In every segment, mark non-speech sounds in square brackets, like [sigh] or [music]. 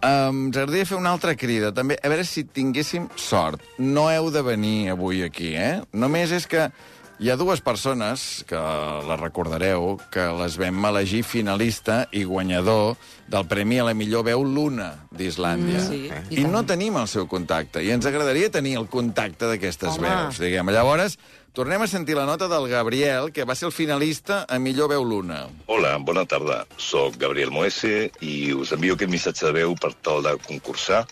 Um, ens agradaria fer una altra crida, també, a veure si tinguéssim sort. No heu de venir avui aquí, eh? Només és que hi ha dues persones, que les recordareu, que les vam elegir finalista i guanyador del Premi a la millor veu Luna d'Islàndia. Mm, sí, I, i no tenim el seu contacte, i ens agradaria tenir el contacte d'aquestes veus, diguem. Llavors, tornem a sentir la nota del Gabriel, que va ser el finalista a millor veu Luna. Hola, bona tarda. Soc Gabriel Moese i us envio aquest missatge de veu per tal de concursar.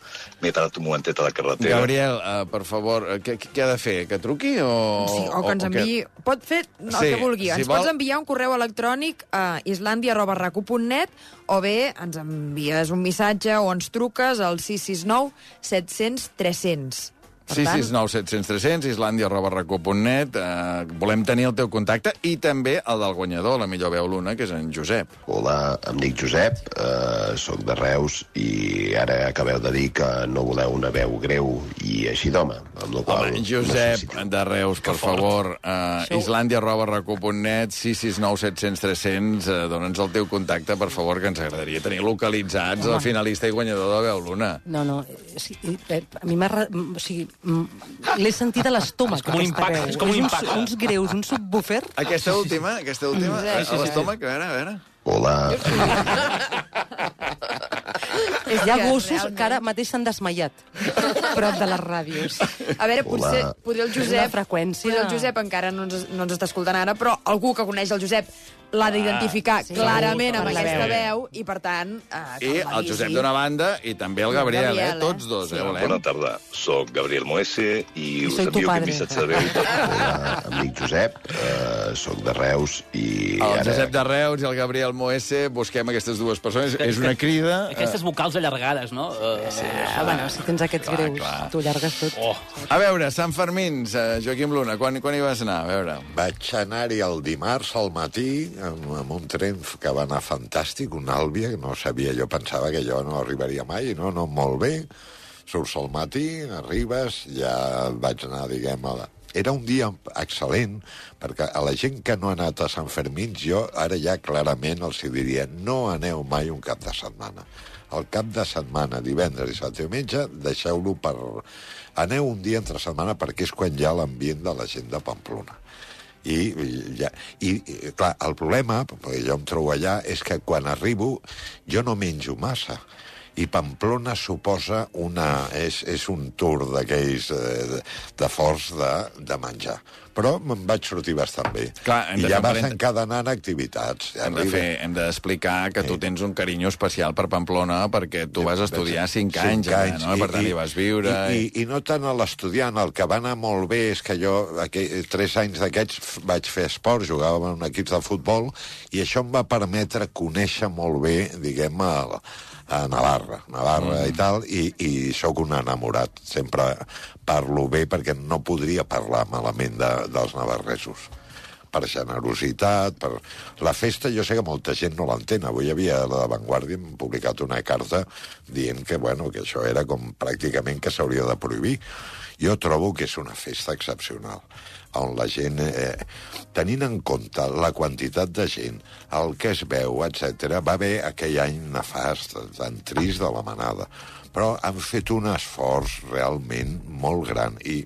M'he parat un momentet a la carretera. Gabriel, uh, per favor, uh, què, què ha de fer? Que truqui o... Sí, o que ens enviï... Pot fer el Sí, que vulgui. si ens vol- pots enviar un correu electrònic a islandia.racu.net o bé ens envies un missatge o ens truques al 669 700 300. Per tant, 669 700 300, islàndia arroba recu.net. Uh, volem tenir el teu contacte i també el del guanyador, la millor veu Luna, que és en Josep. Hola, em dic Josep, eh, sóc de Reus i ara acabeu de dir que no voleu una veu greu i així d'home, amb la qual... Home, Josep necessito. de Reus, per favor, Això- islàndia arroba recu.net, 669 700 300, uh, dona'ns el teu contacte, per favor, que ens agradaria tenir localitzats el finalista i guanyador de veu Luna. No, no, eh, sí, eh, a mi m'ha... O sigui, l'he sentit a l'estómac, És com un impacte, veu. és com un uns, impacte. uns greus, un subwoofer. Aquesta última, aquesta última, Sí, sí, a l'estómac, a veure, a veure. Hola, [laughs] és Hi ha gossos realment- que ara mateix s'han desmaiat prop de les ràdios. A veure, potser, Hola. potser el És Josep... una freqüència. Potser el Josep encara no ens, no ens està escoltant ara, però algú que coneix el Josep l'ha d'identificar sí. clarament Segur, amb aquesta veu. veu. i, per tant... Eh, I el. Josep d'una banda i també el Gabriel, Gabriel, eh? eh? Tots dos, eh? Bona Volem. tarda. Soc Gabriel Moese i I us soy tu envio padre. aquest missatge de veu em dic Josep, eh, sóc de Reus i El ara... Josep de Reus i el Gabriel Moese, busquem aquestes dues persones. És una crida... eh, Aquestes vocals allargades, no? Uh, sí, Ah, bueno, si tens aquests Clar, greus, clar. tu llargues tot. Oh, A veure, Sant Fermins, eh, Joaquim Luna, quan, quan hi vas anar? A veure. Vaig anar-hi el dimarts al matí amb, amb un tren que va anar fantàstic, un Àlvia, que no sabia, jo pensava que jo no arribaria mai, no, no, molt bé. Surts al matí, arribes, ja vaig anar, diguem, a la... Era un dia excel·lent, perquè a la gent que no ha anat a Sant Fermins, jo ara ja clarament els diria no aneu mai un cap de setmana. El cap de setmana, divendres i i diumenge, deixeu-lo per... Aneu un dia entre setmana perquè és quan hi ha l'ambient de la gent de Pamplona. I, ja, i, clar, el problema, perquè jo em trobo allà, és que quan arribo jo no menjo massa i Pamplona suposa una... és, és un tour d'aquells eh, de, de forts de, de menjar. Però me'n vaig sortir bastant bé. Clar, I ja vas parent- encadenant activitats. Hem de fer, hem d'explicar que tu tens un carinyo especial per Pamplona perquè tu vas estudiar 5 anys, allà, no? I, per tant hi vas viure... I, i, i no tant a l'estudiant, el que va anar molt bé és que jo, aquell, tres anys d'aquests, vaig fer esport, jugava en un equip de futbol, i això em va permetre conèixer molt bé, diguem, a, a Navarra, Navarra mm. i tal, i, i sóc un enamorat. Sempre parlo bé perquè no podria parlar malament de, dels navarresos per generositat, per... La festa jo sé que molta gent no l'entén. Avui havia la Vanguardia hem publicat una carta dient que, bueno, que això era com pràcticament que s'hauria de prohibir. Jo trobo que és una festa excepcional on la gent, eh, tenint en compte la quantitat de gent, el que es veu, etc, va haver aquell any nefast, tan trist de la manada, però han fet un esforç realment molt gran. I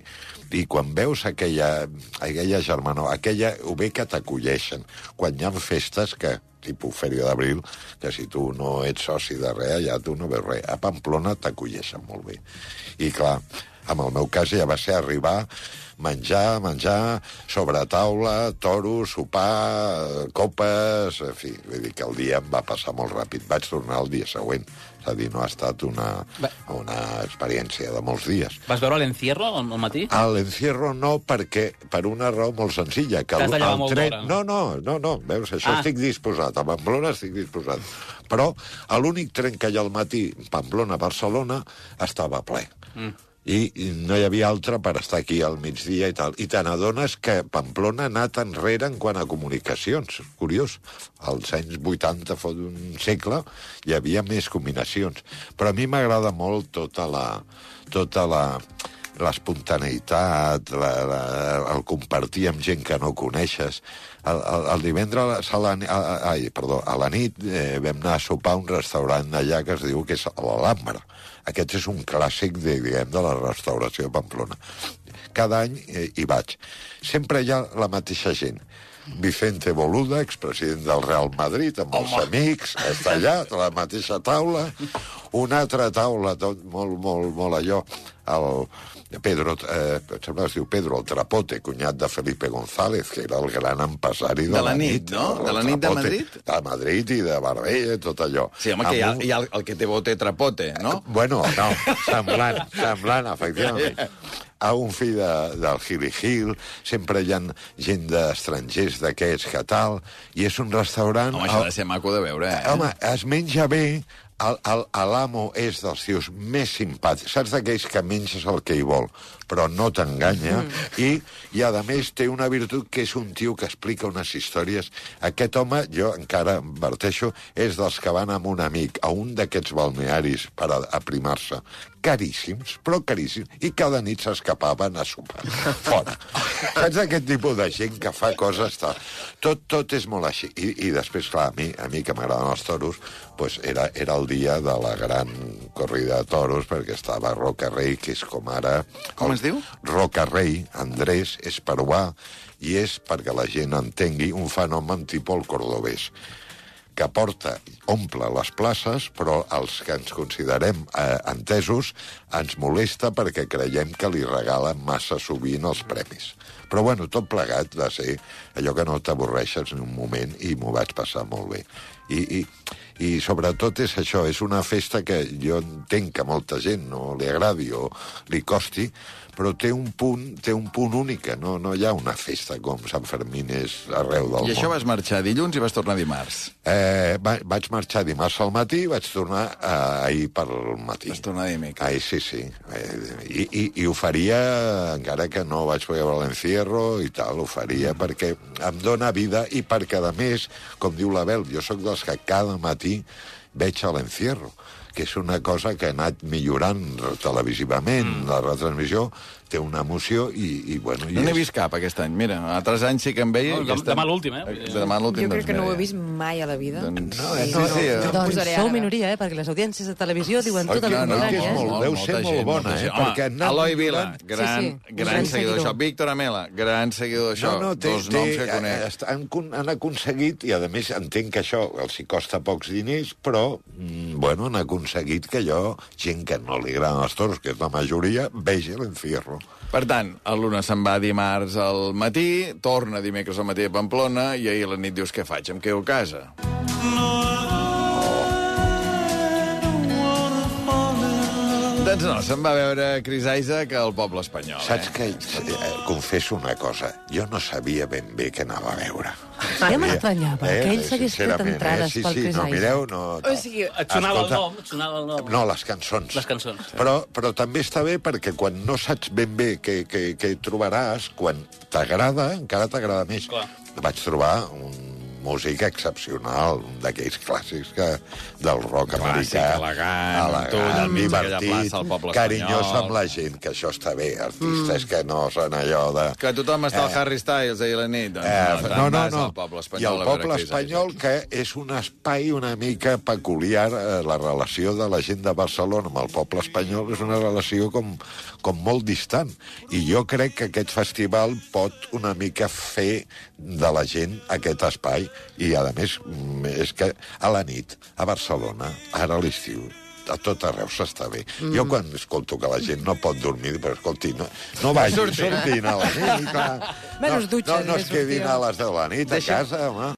i quan veus aquella, aquella germanor, aquella, o bé que t'acolleixen, quan hi ha festes que, tipus Fèria d'Abril, que si tu no ets soci de res, ja tu no veus res. A Pamplona t'acolleixen molt bé. I clar, en el meu cas ja va ser arribar, menjar, menjar, sobre taula, toro, sopar, eh, copes, en fi, vull dir que el dia em va passar molt ràpid. Vaig tornar el dia següent. És a dir, no ha estat una, una experiència de molts dies. vas veure l'encierro al matí? A l'encierro no, perquè per una raó molt senzilla. Que T'has de llevar molt tren... No, no, no, no, veus, això Ah. estic disposat. A Pamplona estic disposat. Però l'únic tren que hi ha al matí, Pamplona-Barcelona, estava ple. Mm. I, no hi havia altre per estar aquí al migdia i tal. I te n'adones que Pamplona ha anat enrere en quant a comunicacions. Curiós. Als anys 80, fa un segle, hi havia més combinacions. Però a mi m'agrada molt tota la... Tota la l'espontaneïtat, el compartir amb gent que no coneixes. El, el, el divendres a la, a, ai, perdó, a la nit eh, vam anar a sopar a un restaurant allà que es diu que és l'Alhambra. Aquest és un clàssic de, diguem, de la restauració de Pamplona. Cada any eh, hi vaig. Sempre hi ha la mateixa gent. Vicente Boluda, expresident del Real Madrid, amb els amics, està allà, a la mateixa taula. Una altra taula, tot molt, molt, molt allò, el Pedro, eh, em sembla que es diu Pedro, el Trapote, cunyat de Felipe González, que era el gran empresari de, De la nit, no? el De la nit de Trapote, Madrid? De Madrid i de Marbella, tot allò. Sí, home, que hi ha, un- hi ha el, el que té bote trapote, no? Bueno, no, semblant, semblant, efectivament. [laughs] A un fill de, del Gili Gil, sempre hi ha gent d'estrangers d'aquests que tal, i és un restaurant... Home, això ha de ser maco de veure, eh? Home, es menja bé, l'amo és dels tios més simpàtics. Saps d'aquells que menges el que hi vol, però no t'enganya, i, i a més té una virtut que és un tio que explica unes històries. Aquest home, jo encara adverteixo, és dels que van amb un amic a un d'aquests balnearis per aprimar-se, caríssims, però caríssims, i cada nit s'escapaven a sopar. [laughs] Fora. Saps aquest tipus de gent que fa coses... Tal. Tot, tot és molt així. I, i després, clar, a mi, a mi que m'agraden els toros, pues era, era el dia de la gran corrida de toros, perquè estava Roca Rei, que és com ara... Com es diu? Roca Rei, Andrés, és peruà, i és, perquè la gent entengui, un fenomen tipus el cordobès que porta, omple les places, però els que ens considerem eh, entesos ens molesta perquè creiem que li regalen massa sovint els premis. Però, bueno, tot plegat va ser allò que no t'avorreixes ni un moment i m'ho vaig passar molt bé. I, i, I sobretot és això, és una festa que jo entenc que molta gent no li agradi o li costi, però té un punt, té un punt únic, no, no hi ha una festa com Sant Fermín és arreu del I això món. vas marxar dilluns i vas tornar dimarts. Eh, va, vaig marxar dimarts al matí i vaig tornar eh, ahir pel matí. Vas tornar dimecres. Ai, sí, sí. Eh, i, i, I ho faria, encara que no vaig poder veure l'encierro i tal, ho faria perquè em dóna vida i perquè, a més, com diu l'Abel, jo sóc dels que cada matí veig a l'encierro que és una cosa que ha anat millorant televisivament, mm. la retransmissió té una emoció i, i bueno... I No n'he és- vist cap aquest any. Mira, altres anys sí que en veia... No, i dem- aquest any- demà l'últim, eh? De Demà l'últim, Jo crec doncs, que no ho he vist mai a la vida. Doncs, No, sí, eh, sí, no, sí, no, eh? Doncs posaré sou ara. minoria, eh? Perquè les audiències de televisió diuen tot el clar, no, és eh? molt- deu ser molt bona, eh? Home, Perquè Eloi Vila, gran, Sí, sí, gran gran seguidor d'això. Víctor Amela, gran seguidor d'això. No, no, té, Dos té, noms que conec. han, han aconseguit, i a més entenc que això els hi costa pocs diners, però, mm, bueno, han aconseguit que jo, gent que no li agraden els toros, que és la majoria, vegi l'encierro. Per tant, el Luna se'n va dimarts al matí, torna dimecres al matí a Pamplona, i ahir a la nit dius, què faig? Em quedo a casa. Doncs no, se'n va veure Chris Isaac al poble espanyol. Saps eh? que, eh, confesso una cosa, jo no sabia ben bé què anava a veure. Ja m'estranyava que ell s'hagués fet sincerament, entrades sí, pel sí, Chris no, Isaac. mireu, no... O sigui, Et sonava el Escolta, nom, et sonava el nom. No, les cançons. Les cançons. Però, però també està bé perquè quan no saps ben bé què, què, què trobaràs, quan t'agrada, encara t'agrada més. Clar. Vaig trobar un músic excepcional, un d'aquells clàssics que, del rock Clàssic, americà. elegant, tu allà enmig d'aquella plaça al poble carinyós espanyol. amb la gent, que això està bé. Artistes mm. que no són allò de... Que tothom està al Eh. Harry Styles ahir a la nit. Doncs, Eh, no, no, no. Al poble I espanyol el a veure poble espanyol, que és un espai una mica peculiar, eh, la relació de la gent de Barcelona amb el poble espanyol és una relació com, com molt distant. I jo crec que aquest festival pot una mica fer de la gent aquest espai. I, a més, mm, és que a la nit, a Barcelona, ara a l'estiu, a tot arreu s'està bé. Mm. Jo quan escolto que la gent no pot dormir, però escolti, no, no vagi sortint a la nit, clar. Menys no, dutxes, no, no es quedin a les de la nit a casa, home.